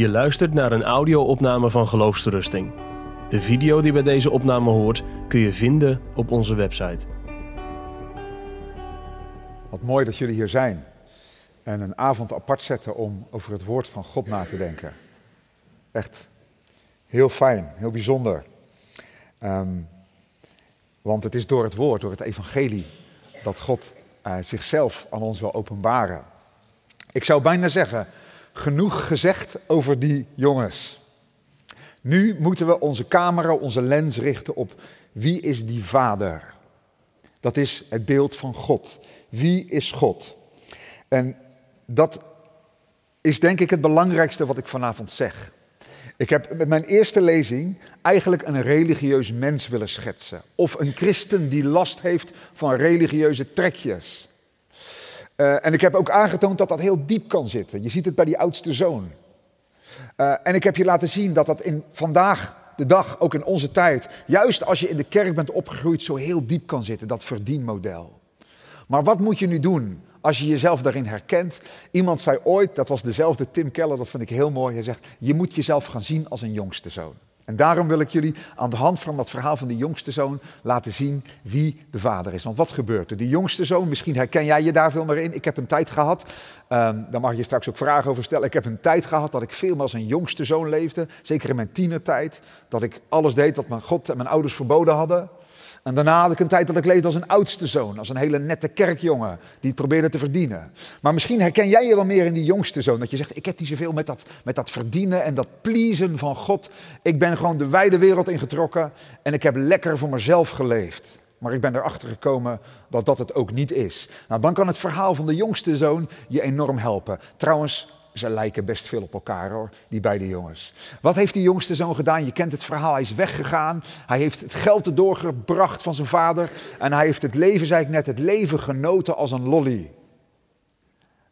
Je luistert naar een audio-opname van Geloofsterusting. De video die bij deze opname hoort kun je vinden op onze website. Wat mooi dat jullie hier zijn en een avond apart zetten om over het woord van God na te denken. Echt heel fijn, heel bijzonder. Ehm, want het is door het woord, door het evangelie, dat God eh, zichzelf aan ons wil openbaren. Ik zou bijna zeggen, genoeg gezegd over die jongens. Nu moeten we onze camera, onze lens richten op wie is die vader? Dat is het beeld van God. Wie is God? En dat is denk ik het belangrijkste wat ik vanavond zeg. Ik heb met mijn eerste lezing eigenlijk een religieus mens willen schetsen. Of een christen die last heeft van religieuze trekjes. Uh, en ik heb ook aangetoond dat dat heel diep kan zitten. Je ziet het bij die oudste zoon. Uh, en ik heb je laten zien dat dat in vandaag de dag, ook in onze tijd, juist als je in de kerk bent opgegroeid, zo heel diep kan zitten, dat verdienmodel. Maar wat moet je nu doen als je jezelf daarin herkent? Iemand zei ooit, dat was dezelfde Tim Keller, dat vind ik heel mooi, hij zegt, je moet jezelf gaan zien als een jongste zoon. En daarom wil ik jullie aan de hand van dat verhaal van de jongste zoon laten zien wie de vader is. Want wat gebeurt er? Die jongste zoon, misschien herken jij je daar veel meer in. Ik heb een tijd gehad, um, daar mag je straks ook vragen over stellen. Ik heb een tijd gehad dat ik veel als een jongste zoon leefde. Zeker in mijn tienertijd. Dat ik alles deed wat mijn God en mijn ouders verboden hadden. En daarna had ik een tijd dat ik leefde als een oudste zoon, als een hele nette kerkjongen die het probeerde te verdienen. Maar misschien herken jij je wel meer in die jongste zoon, dat je zegt, ik heb niet zoveel met dat, met dat verdienen en dat pleasen van God. Ik ben gewoon de wijde wereld ingetrokken en ik heb lekker voor mezelf geleefd. Maar ik ben erachter gekomen dat dat het ook niet is. Nou, dan kan het verhaal van de jongste zoon je enorm helpen. Trouwens, ze lijken best veel op elkaar hoor, die beide jongens. Wat heeft die jongste zoon gedaan? Je kent het verhaal, hij is weggegaan. Hij heeft het geld doorgebracht van zijn vader. En hij heeft het leven, zei ik net, het leven genoten als een lolly.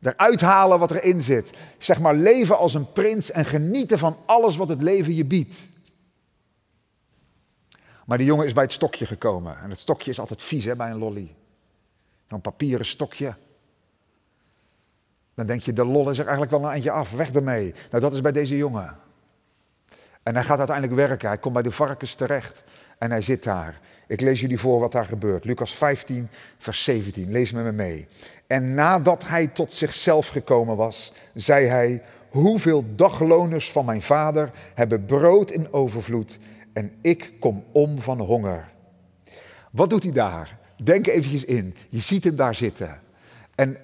Eruit halen wat erin zit. Zeg maar leven als een prins en genieten van alles wat het leven je biedt. Maar die jongen is bij het stokje gekomen. En het stokje is altijd vies hè, bij een lolly. Zo'n papieren stokje. Dan denk je, de lol is er eigenlijk wel een eindje af, weg ermee. Nou, dat is bij deze jongen. En hij gaat uiteindelijk werken, hij komt bij de varkens terecht en hij zit daar. Ik lees jullie voor wat daar gebeurt. Lucas 15, vers 17, lees met me mee. En nadat hij tot zichzelf gekomen was, zei hij, hoeveel dagloners van mijn vader hebben brood in overvloed en ik kom om van honger. Wat doet hij daar? Denk eventjes in. Je ziet hem daar zitten. En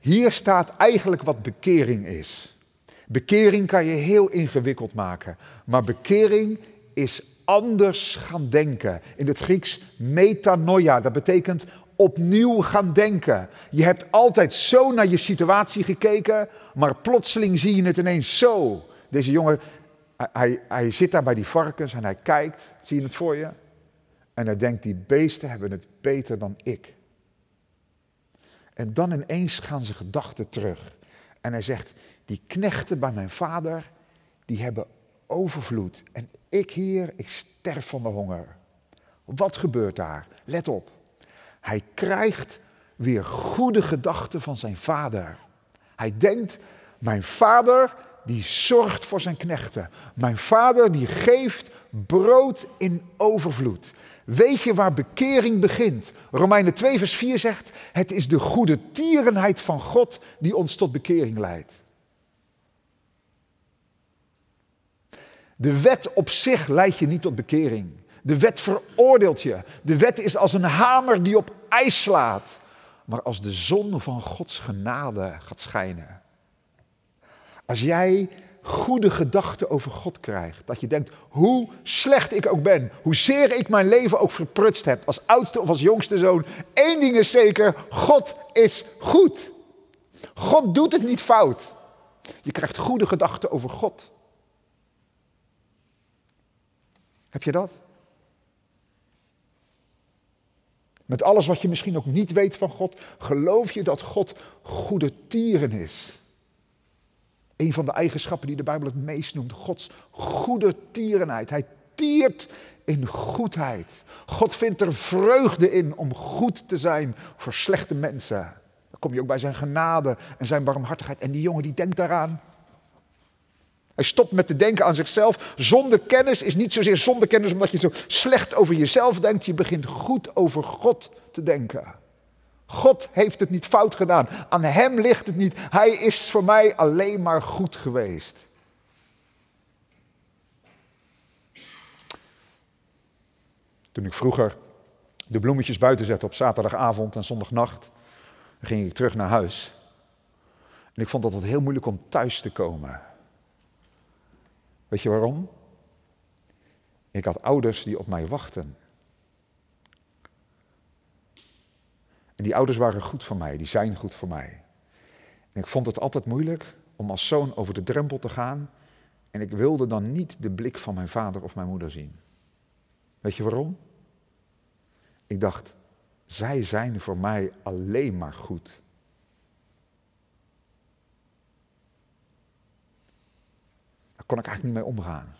hier staat eigenlijk wat bekering is. Bekering kan je heel ingewikkeld maken, maar bekering is anders gaan denken. In het Grieks metanoia, dat betekent opnieuw gaan denken. Je hebt altijd zo naar je situatie gekeken, maar plotseling zie je het ineens zo. Deze jongen, hij, hij zit daar bij die varkens en hij kijkt, zie je het voor je? En hij denkt, die beesten hebben het beter dan ik. En dan ineens gaan zijn gedachten terug. En hij zegt, die knechten bij mijn vader, die hebben overvloed. En ik hier, ik sterf van de honger. Wat gebeurt daar? Let op. Hij krijgt weer goede gedachten van zijn vader. Hij denkt, mijn vader die zorgt voor zijn knechten. Mijn vader die geeft brood in overvloed. Weet je waar bekering begint? Romeinen 2, vers 4 zegt: Het is de goede tierenheid van God die ons tot bekering leidt. De wet op zich leidt je niet tot bekering. De wet veroordeelt je. De wet is als een hamer die op ijs slaat. Maar als de zon van Gods genade gaat schijnen. Als jij goede gedachten over God krijgt. Dat je denkt, hoe slecht ik ook ben, hoezeer ik mijn leven ook verprutst heb, als oudste of als jongste zoon. Eén ding is zeker, God is goed. God doet het niet fout. Je krijgt goede gedachten over God. Heb je dat? Met alles wat je misschien ook niet weet van God, geloof je dat God goede tieren is. Een van de eigenschappen die de Bijbel het meest noemt. Gods goede tierenheid. Hij tiert in goedheid. God vindt er vreugde in om goed te zijn voor slechte mensen. Dan kom je ook bij zijn genade en zijn barmhartigheid. En die jongen die denkt daaraan. Hij stopt met te denken aan zichzelf. Zonder kennis is niet zozeer zonder kennis omdat je zo slecht over jezelf denkt. Je begint goed over God te denken. God heeft het niet fout gedaan. Aan Hem ligt het niet. Hij is voor mij alleen maar goed geweest. Toen ik vroeger de bloemetjes buiten zette op zaterdagavond en zondagnacht, ging ik terug naar huis. En ik vond dat het heel moeilijk om thuis te komen. Weet je waarom? Ik had ouders die op mij wachten. En die ouders waren goed voor mij, die zijn goed voor mij. En ik vond het altijd moeilijk om als zoon over de drempel te gaan. En ik wilde dan niet de blik van mijn vader of mijn moeder zien. Weet je waarom? Ik dacht, zij zijn voor mij alleen maar goed. Daar kon ik eigenlijk niet mee omgaan.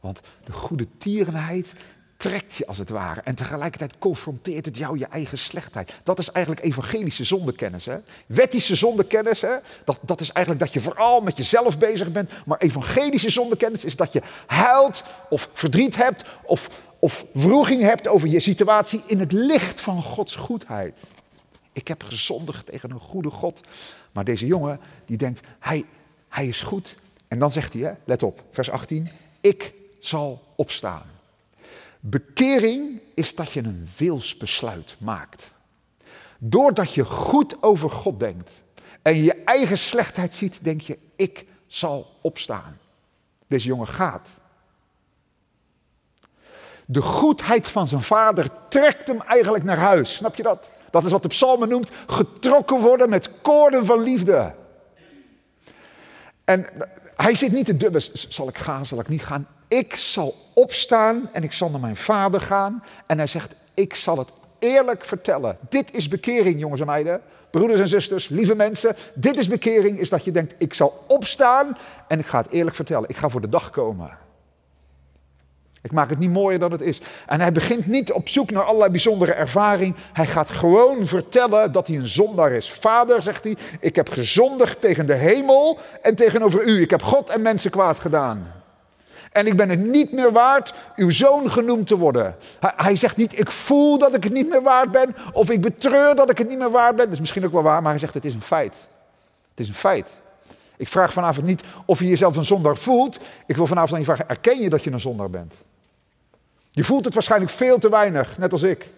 Want de goede tierenheid trekt je als het ware. En tegelijkertijd confronteert het jou je eigen slechtheid. Dat is eigenlijk evangelische zondekennis. Hè? Wettische zondekennis, hè? Dat, dat is eigenlijk dat je vooral met jezelf bezig bent. Maar evangelische zondekennis is dat je huilt of verdriet hebt of, of wroeging hebt over je situatie in het licht van Gods goedheid. Ik heb gezondigd tegen een goede God. Maar deze jongen die denkt, hij, hij is goed. En dan zegt hij, hè, let op, vers 18, ik zal opstaan. Bekering is dat je een wilsbesluit maakt. Doordat je goed over God denkt en je eigen slechtheid ziet, denk je, ik zal opstaan. Deze jongen gaat. De goedheid van zijn vader trekt hem eigenlijk naar huis. Snap je dat? Dat is wat de psalmen noemt, getrokken worden met koorden van liefde. En hij zit niet te dubben, zal ik gaan, zal ik niet gaan? ik zal opstaan en ik zal naar mijn vader gaan. En hij zegt, ik zal het eerlijk vertellen. Dit is bekering, jongens en meiden. Broeders en zusters, lieve mensen. Dit is bekering, is dat je denkt, ik zal opstaan en ik ga het eerlijk vertellen. Ik ga voor de dag komen. Ik maak het niet mooier dan het is. En hij begint niet op zoek naar allerlei bijzondere ervaring. Hij gaat gewoon vertellen dat hij een zondaar is. Vader, zegt hij, ik heb gezondigd tegen de hemel en tegenover u. Ik heb God en mensen kwaad gedaan. En ik ben het niet meer waard uw zoon genoemd te worden. Hij, hij, zegt niet, ik voel dat ik het niet meer waard ben. Of ik betreur dat ik het niet meer waard ben. Dat is misschien ook wel waar, maar hij zegt, het is een feit. Het is een feit. Ik vraag vanavond niet of je jezelf een zondaar voelt. Ik wil vanavond aan je vragen, erken je dat je een zondaar bent? Je voelt het waarschijnlijk veel te weinig, net als ik.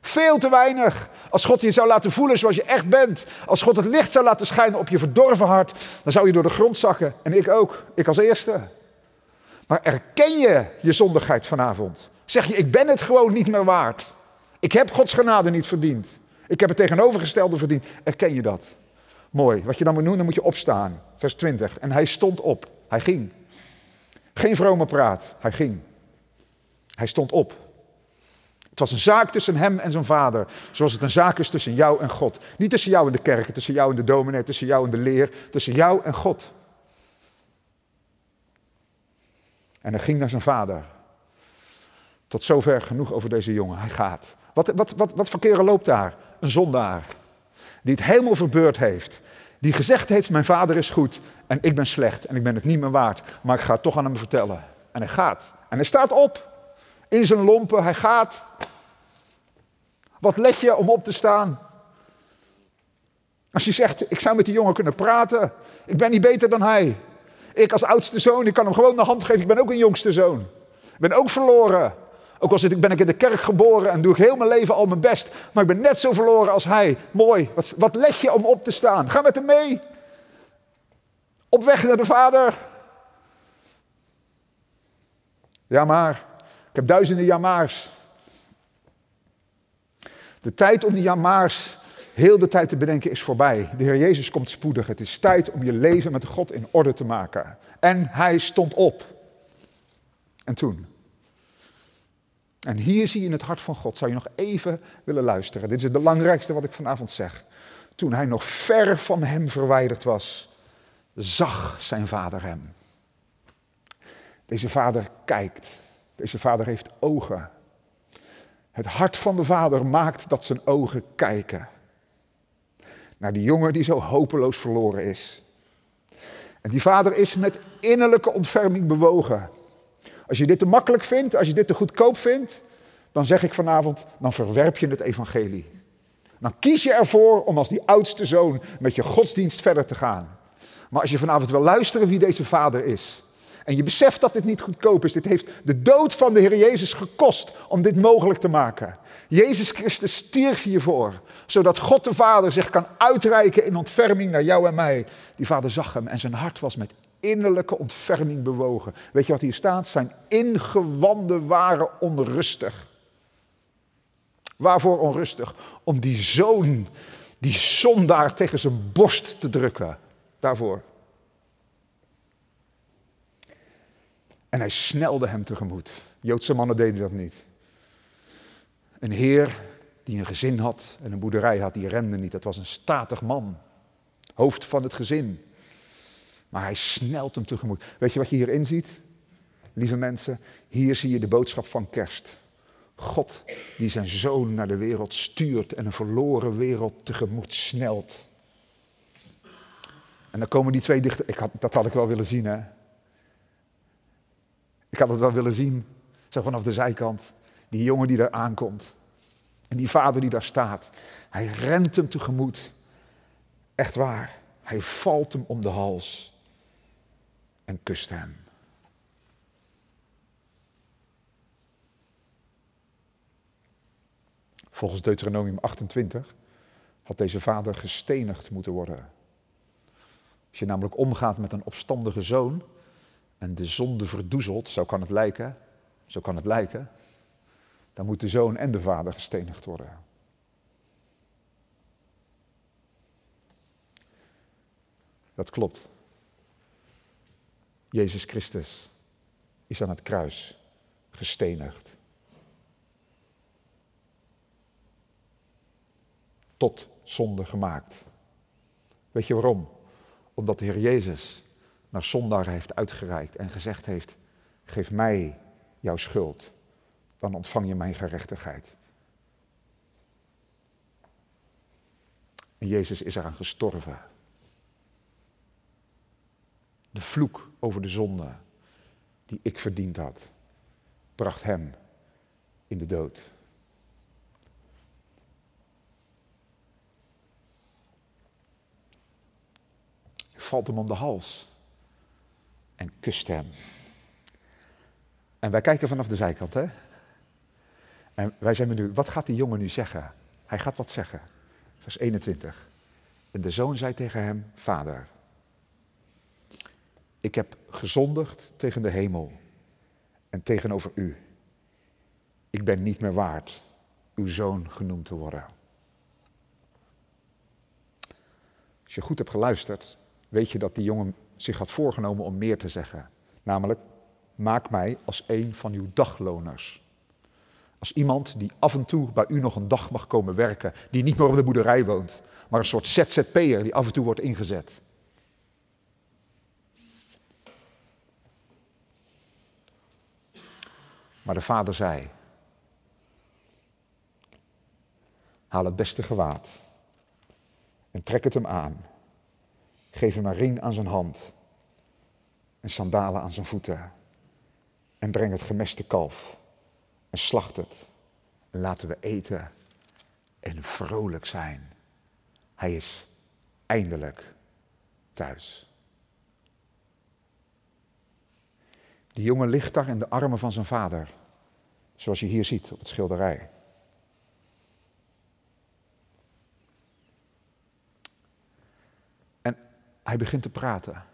Veel te weinig. Als God je zou laten voelen zoals je echt bent. Als God het licht zou laten schijnen op je verdorven hart. Dan zou je door de grond zakken. En ik ook. Ik als eerste. Maar erken je je zondigheid vanavond? Zeg je, ik ben het gewoon niet meer waard. Ik heb Gods genade niet verdiend. Ik heb het tegenovergestelde verdiend. Erken je dat? Mooi. Wat je dan moet doen, dan moet je opstaan. Vers 20. En hij stond op. Hij ging. Geen vrome praat. Hij ging. Hij stond op. Het was een zaak tussen hem en zijn vader. Zoals het een zaak is tussen jou en God. Niet tussen jou en de kerk, tussen jou en de dominee, tussen jou en de leer. Tussen jou en God. En hij ging naar zijn vader. Tot zover genoeg over deze jongen. Hij gaat. Wat, wat, wat, wat voor keren loopt daar? Een zondaar. Die het helemaal verbeurd heeft. Die gezegd heeft: Mijn vader is goed en ik ben slecht en ik ben het niet meer waard. Maar ik ga het toch aan hem vertellen. En hij gaat. En hij staat op. In zijn lompen. Hij gaat. Wat let je om op te staan? Als je zegt: Ik zou met die jongen kunnen praten. Ik ben niet beter dan hij. Ik als oudste zoon, ik kan hem gewoon de hand geven. Ik ben ook een jongste zoon. Ik ben ook verloren. Ook al ben ik in de kerk geboren en doe ik heel mijn leven al mijn best. Maar ik ben net zo verloren als hij. Mooi. Wat, wat leg je om op te staan? Ga met hem mee. Op weg naar de vader. Ja maar. Ik heb duizenden jamaars. De tijd om die jamaars heel de tijd te bedenken is voorbij. De Heer Jezus komt spoedig. Het is tijd om je leven met God in orde te maken. En hij stond op. En toen? En hier zie je in het hart van God. Zou je nog even willen luisteren? Dit is het belangrijkste wat ik vanavond zeg. Toen hij nog ver van hem verwijderd was, zag zijn vader hem. Deze vader kijkt. Deze vader heeft ogen. Het hart van de vader maakt dat zijn ogen kijken. naar die jongen die zo hopeloos verloren is. En die vader is met innerlijke ontferming bewogen. Als je dit te makkelijk vindt, als je dit te goedkoop vindt, dan zeg ik vanavond, dan verwerp je het evangelie. Dan kies je ervoor om als die oudste zoon met je godsdienst verder te gaan. Maar als je vanavond wil luisteren wie deze vader is, en je beseft dat dit niet goedkoop is. Dit heeft de dood van de Heer Jezus gekost om dit mogelijk te maken. Jezus Christus stierf hiervoor, zodat God de Vader zich kan uitreiken in ontferming naar jou en mij. Die Vader zag hem en zijn hart was met innerlijke ontferming bewogen. Weet je wat hier staat? Zijn ingewanden waren onrustig. Waarvoor onrustig? Om die zoon, die zondaar tegen zijn borst te drukken. Daarvoor. En hij snelde hem tegemoet. Joodse mannen deden dat niet. Een heer die een gezin had en een boerderij had, die rende niet. Dat was een statig man, hoofd van het gezin. Maar hij snelt hem tegemoet. Weet je wat je hierin ziet? Lieve mensen, hier zie je de boodschap van kerst. God die zijn zoon naar de wereld stuurt en een verloren wereld tegemoet snelt. En dan komen die twee dichter. Ik had, dat had ik wel willen zien, hè? Ik had het wel willen zien, zo vanaf de zijkant. Die jongen die daar aankomt. En die vader die daar staat. Hij rent hem tegemoet. Echt waar. Hij valt hem om de hals. En kust hem. Volgens Deuteronomium 28 had deze vader gestenigd moeten worden. Als je namelijk omgaat met een opstandige zoon, en de zonde verdoezelt, zo kan het lijken, zo kan het lijken, dan moet de zoon en de vader gestenigd worden. Dat klopt. Jezus Christus is aan het kruis gestenigd. Tot zonde gemaakt. Weet je waarom? Omdat de Heer Jezus naar zondaar heeft uitgereikt en gezegd heeft, geef mij jouw schuld, dan ontvang je mijn gerechtigheid. En Jezus is eraan gestorven. De vloek over de zonde die ik verdiend had, bracht hem in de dood. Valt hem om de hals en kust hem. En wij kijken vanaf de zijkant, hè? En wij zijn benieuwd, wat gaat die jongen nu zeggen? Hij gaat wat zeggen. Vers 21. En de zoon zei tegen hem, vader, ik heb gezondigd tegen de hemel en tegenover u. Ik ben niet meer waard uw zoon genoemd te worden. Als je goed hebt geluisterd, weet je dat die jongen zich had voorgenomen om meer te zeggen. Namelijk, maak mij als een van uw dagloners. Als iemand die af en toe bij u nog een dag mag komen werken, die niet meer op de boerderij woont, maar een soort ZZP'er die af en toe wordt ingezet. Maar de vader zei: Haal het beste gewaad en trek het hem aan Geef hem een ring aan zijn hand en sandalen aan zijn voeten. En breng het gemeste kalf en slacht het. En laten we eten en vrolijk zijn. Hij is eindelijk thuis. Die jongen ligt daar in de armen van zijn vader, zoals je hier ziet op het schilderij. Hij begint te praten.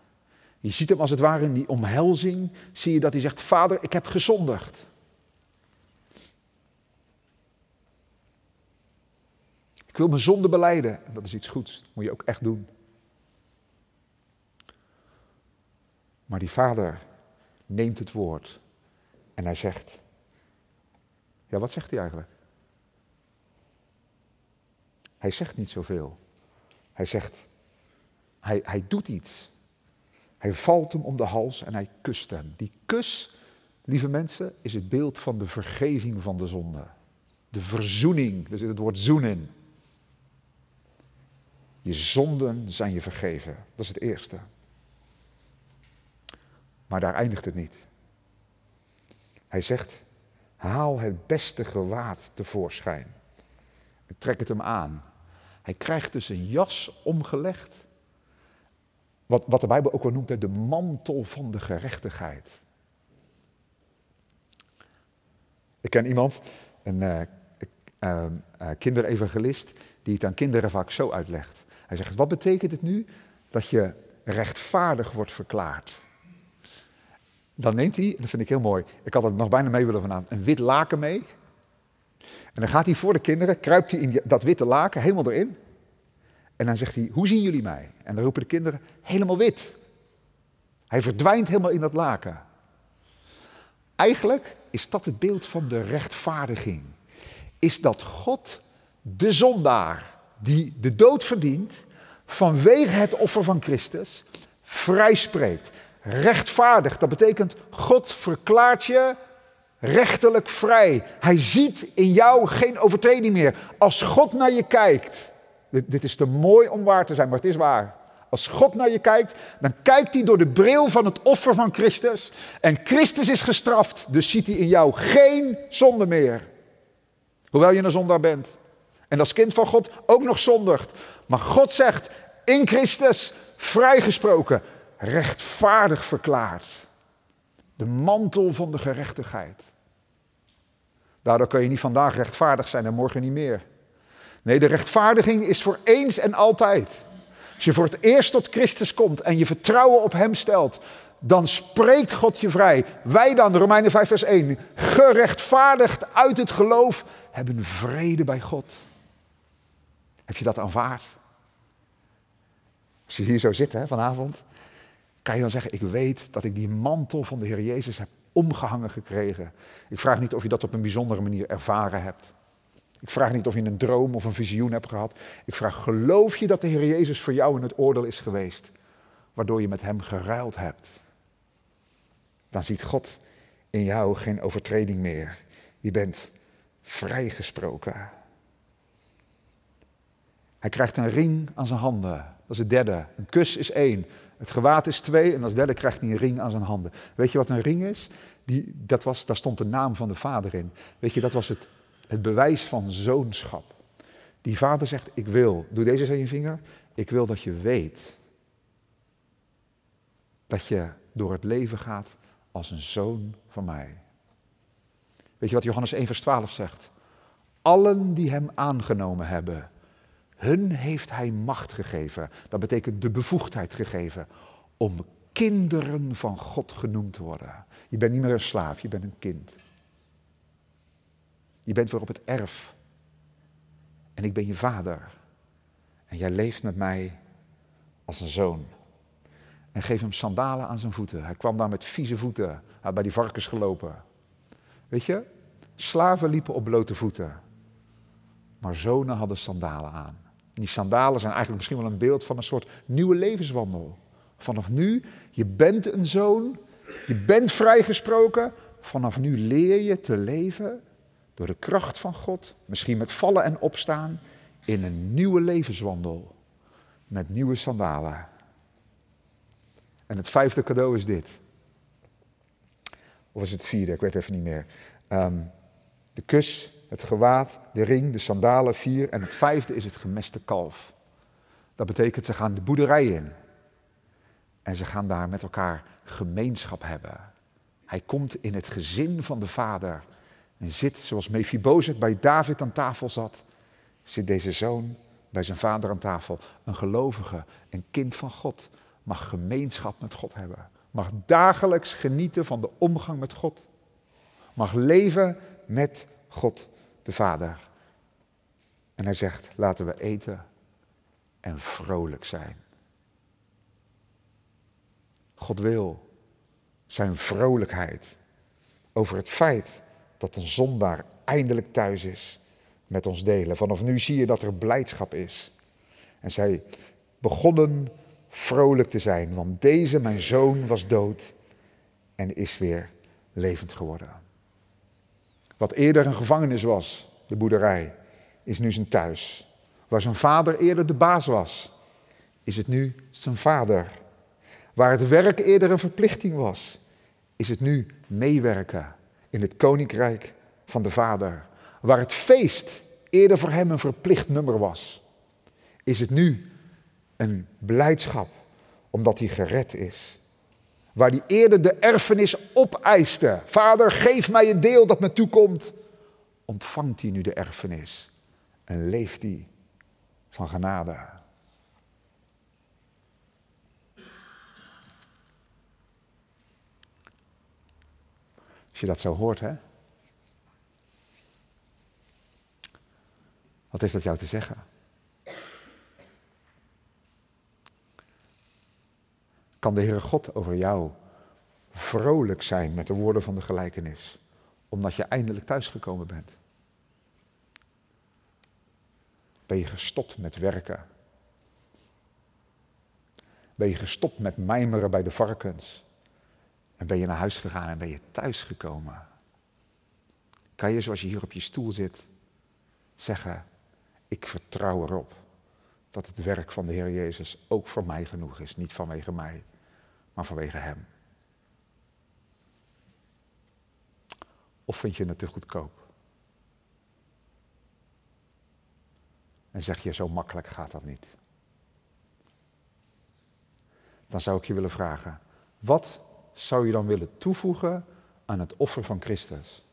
Je ziet hem als het ware in die omhelzing, zie je dat hij zegt, vader, ik heb gezondigd. Ik wil mijn zonde beleiden. En dat is iets goeds, dat moet je ook echt doen. Maar die vader neemt het woord en hij zegt, ja wat zegt hij eigenlijk? Hij zegt niet zoveel. Hij zegt, hij, hij doet iets. Hij valt hem om de hals en hij kust hem. Die kus, lieve mensen, is het beeld van de vergeving van de zonde. De verzoening, er zit het woord zoen in. Je zonden zijn je vergeven. Dat is het eerste. Maar daar eindigt het niet. Hij zegt, haal het beste gewaad tevoorschijn. En trek het hem aan. Hij krijgt dus een jas omgelegd. Wat, wat de Bijbel ook wel noemt, de mantel van de gerechtigheid. Ik ken iemand, een uh, kinderevangelist, die het aan kinderen vaak zo uitlegt. Hij zegt, wat betekent het nu dat je rechtvaardig wordt verklaard? Dan neemt hij, dat vind ik heel mooi, ik had het nog bijna mee willen vanavond, een wit laken mee. En dan gaat hij voor de kinderen, kruipt hij in dat witte laken helemaal erin. En dan zegt hij, hoe zien jullie mij? En dan roepen de kinderen, helemaal wit. Hij verdwijnt helemaal in dat laken. Eigenlijk is dat het beeld van de rechtvaardiging. Is dat God de zondaar die de dood verdient vanwege het offer van Christus vrijspreekt. Rechtvaardig, dat betekent God verklaart je rechterlijk vrij. Hij ziet in jou geen overtreding meer. Als God naar je kijkt, dit, dit is te mooi om waar te zijn, maar het is waar. Als God naar je kijkt, dan kijkt hij door de bril van het offer van Christus. En Christus is gestraft, dus ziet hij in jou geen zonde meer. Hoewel je een zondaar bent. En als kind van God ook nog zondigt. Maar God zegt, in Christus vrijgesproken, rechtvaardig verklaard. De mantel van de gerechtigheid. Daardoor kun je niet vandaag rechtvaardig zijn en morgen niet meer. Nee, de rechtvaardiging is voor eens en altijd. Als je voor het eerst tot Christus komt en je vertrouwen op Hem stelt, dan spreekt God je vrij. Wij dan, Romeinen 5 vers 1, gerechtvaardigd uit het geloof, hebben vrede bij God. Heb je dat aanvaard? Als je hier zo zit hè, vanavond, kan je dan zeggen, ik weet dat ik die mantel van de Heer Jezus heb omgehangen gekregen. Ik vraag niet of je dat op een bijzondere manier ervaren hebt. Ik vraag niet of je een droom of een visioen hebt gehad. Ik vraag, geloof je dat de Heer Jezus voor jou in het oordeel is geweest, waardoor je met Hem geruild hebt? Dan ziet God in jou geen overtreding meer. Je bent vrijgesproken. Hij krijgt een ring aan zijn handen. Dat is het derde. Een kus is één. Het gewaad is twee. En als derde krijgt hij een ring aan zijn handen. Weet je wat een ring is? Die, dat was, daar stond de naam van de vader in. Weet je, dat was het het bewijs van zoonschap. Die vader zegt, ik wil, doe deze eens aan je vinger, ik wil dat je weet dat je door het leven gaat als een zoon van mij. Weet je wat Johannes 1 vers 12 zegt? Allen die hem aangenomen hebben, hun heeft hij macht gegeven. Dat betekent de bevoegdheid gegeven om kinderen van God genoemd te worden. Je bent niet meer een slaaf, je bent een kind. Je bent weer op het erf. En ik ben je vader. En jij leeft met mij als een zoon. En geef hem sandalen aan zijn voeten. Hij kwam daar met vieze voeten. Hij had bij die varkens gelopen. Weet je, slaven liepen op blote voeten. Maar zonen hadden sandalen aan. Die sandalen zijn eigenlijk misschien wel een beeld van een soort nieuwe levenswandel. Vanaf nu, je bent een zoon, je bent vrijgesproken. Vanaf nu leer je te leven door de kracht van God, misschien met vallen en opstaan, in een nieuwe levenswandel. Met nieuwe sandalen. En het vijfde cadeau is dit. Of is het vierde? Ik weet even niet meer. Ehm, de kus, het gewaad, de ring, de sandalen, vier. En het vijfde is het gemeste kalf. Dat betekent, ze gaan de boerderij in. En ze gaan daar met elkaar gemeenschap hebben. Hij komt in het gezin van de vader en zit, zoals Mephibozet bij David aan tafel zat, zit deze zoon bij zijn vader aan tafel. Een gelovige, een kind van God, mag gemeenschap met God hebben. Mag dagelijks genieten van de omgang met God. Mag leven met God de Vader. En hij zegt, laten we eten en vrolijk zijn. God wil zijn vrolijkheid over het feit dat een zondaar eindelijk thuis is met ons delen. Vanaf nu zie je dat er blijdschap is. En zij begonnen vrolijk te zijn, want deze, mijn zoon, was dood en is weer levend geworden. Wat eerder een gevangenis was, de boerderij, is nu zijn thuis. Waar zijn vader eerder de baas was, is het nu zijn vader. Waar het werk eerder een verplichting was, is het nu meewerken in het koninkrijk van de Vader. Waar het feest eerder voor hem een verplicht nummer was, is het nu een blijdschap omdat hij gered is. Waar hij eerder de erfenis opeiste. Vader, geef mij een deel dat me toekomt. Ontvangt hij nu de erfenis en leeft hij van genade. Als je dat zo hoort, hè? Wat heeft dat jou te zeggen? Kan de Heere God over jou vrolijk zijn met de woorden van de gelijkenis, omdat je eindelijk thuisgekomen bent? Ben je gestopt met werken? Ben je gestopt met mijmeren bij de varkens? En ben je naar huis gegaan en ben je thuisgekomen? Kan je zoals je hier op je stoel zit zeggen, ik vertrouw erop dat het werk van de Heer Jezus ook voor mij genoeg is. Niet vanwege mij, vanwege Hem. Of vind je het te goedkoop? En zeg je, zo makkelijk gaat dat niet. Dan zou ik je willen vragen, wat zou je dan willen toevoegen aan het offer van Christus?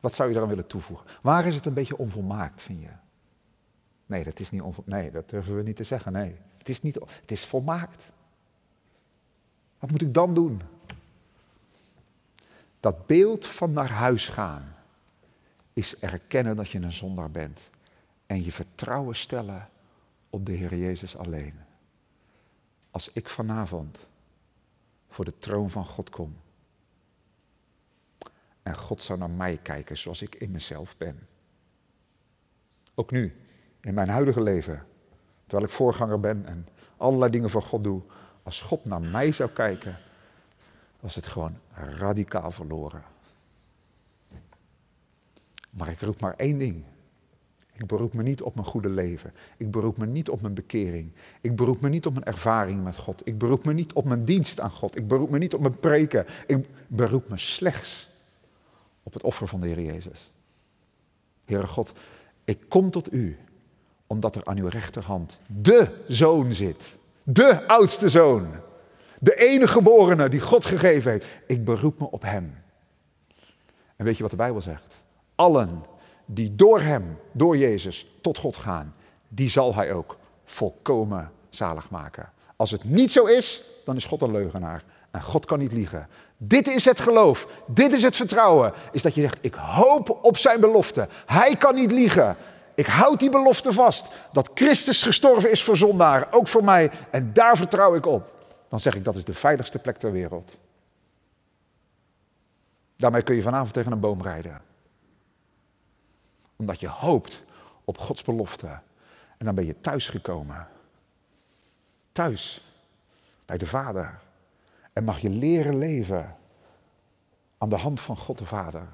Wat zou je eraan willen toevoegen? Waar is het een beetje onvolmaakt, vind je? Nee, dat is niet. Nee, dat durven we niet te zeggen. Nee, het is, niet, het is volmaakt. Wat moet ik dan doen? Dat beeld van naar huis gaan is erkennen dat je een zondaar bent en je vertrouwen stellen op de Heer Jezus alleen. Als ik vanavond voor de troon van God kom en God zou naar mij kijken zoals ik in mezelf ben. Ook nu, in mijn huidige leven, terwijl ik voorganger ben en allerlei dingen voor God doe, als God naar mij zou kijken, was het gewoon radicaal verloren. Maar ik roep maar één ding. Ik beroep me niet op mijn goede leven. Ik beroep me niet op mijn bekering. Ik beroep me niet op mijn ervaring met God. Ik beroep me niet op mijn dienst aan God. Ik beroep me niet op mijn preken. Ik beroep me slechts op het offer van de Heer Jezus. Heere God, ik kom tot u omdat er aan uw rechterhand de zoon zit. De oudste zoon. De enige geborene die God gegeven heeft. Ik beroep me op hem. En weet je wat de Bijbel zegt? Allen die door hem, door Jezus, tot God gaan, die zal hij ook volkomen zalig maken. Als het niet zo is, dan is God een leugenaar. En God kan niet liegen. Dit is het geloof. Dit is het vertrouwen. Is dat je zegt, ik hoop op zijn belofte. Hij kan niet liegen. Ik houd die belofte vast. Dat Christus gestorven is voor zondaren, ook voor mij. En daar vertrouw ik op. Dan zeg ik, dat is de veiligste plek ter wereld. Daarmee kun je vanavond tegen een boom rijden. Omdat je hoopt op Gods belofte. En dan ben je thuis gekomen. Thuis. Bij de Vader. En mag je leren leven aan de hand van God de Vader.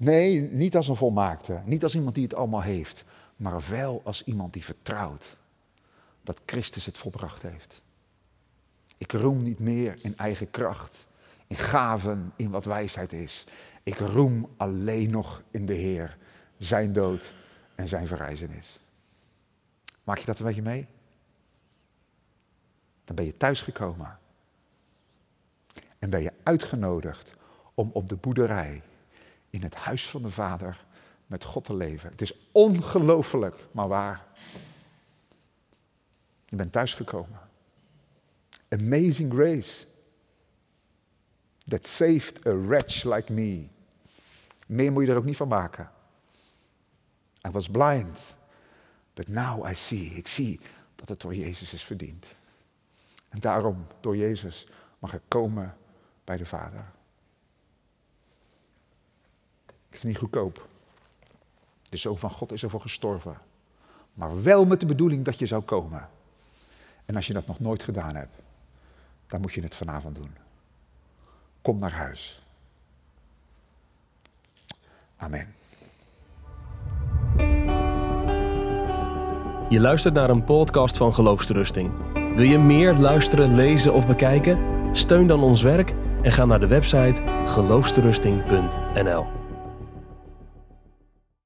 Nee, niet als een volmaakte, niet als iemand die het allemaal heeft, maar wel als iemand die vertrouwt dat Christus het volbracht heeft. Ik roem niet meer in eigen kracht, in gaven, in wat wijsheid is. Ik roem alleen nog in de Heer, zijn dood en zijn verrijzenis. Maak je dat een beetje mee? Dan ben je thuisgekomen. En ben je uitgenodigd om op de boerderij in het huis van de Vader met God te leven. Het is ongelooflijk, maar waar. Je bent thuisgekomen. Amazing grace. That saved a wretch like me. Meer moet je er ook niet van maken. I was blind, but now I see. Ik zie dat het door Jezus is verdiend. En daarom, door Jezus, mag ik komen bij de Vader. Het niet goedkoop. De Zoon van God is ervoor gestorven. Maar wel met de bedoeling dat je zou komen. En als je dat nog nooit gedaan hebt, dan moet je het vanavond doen. Kom naar huis. Amen. Je luistert naar een podcast van Geloofsterusting. Wil je meer luisteren, lezen of bekijken? Steun dan ons werk en ga naar de website geloofsterusting.nl.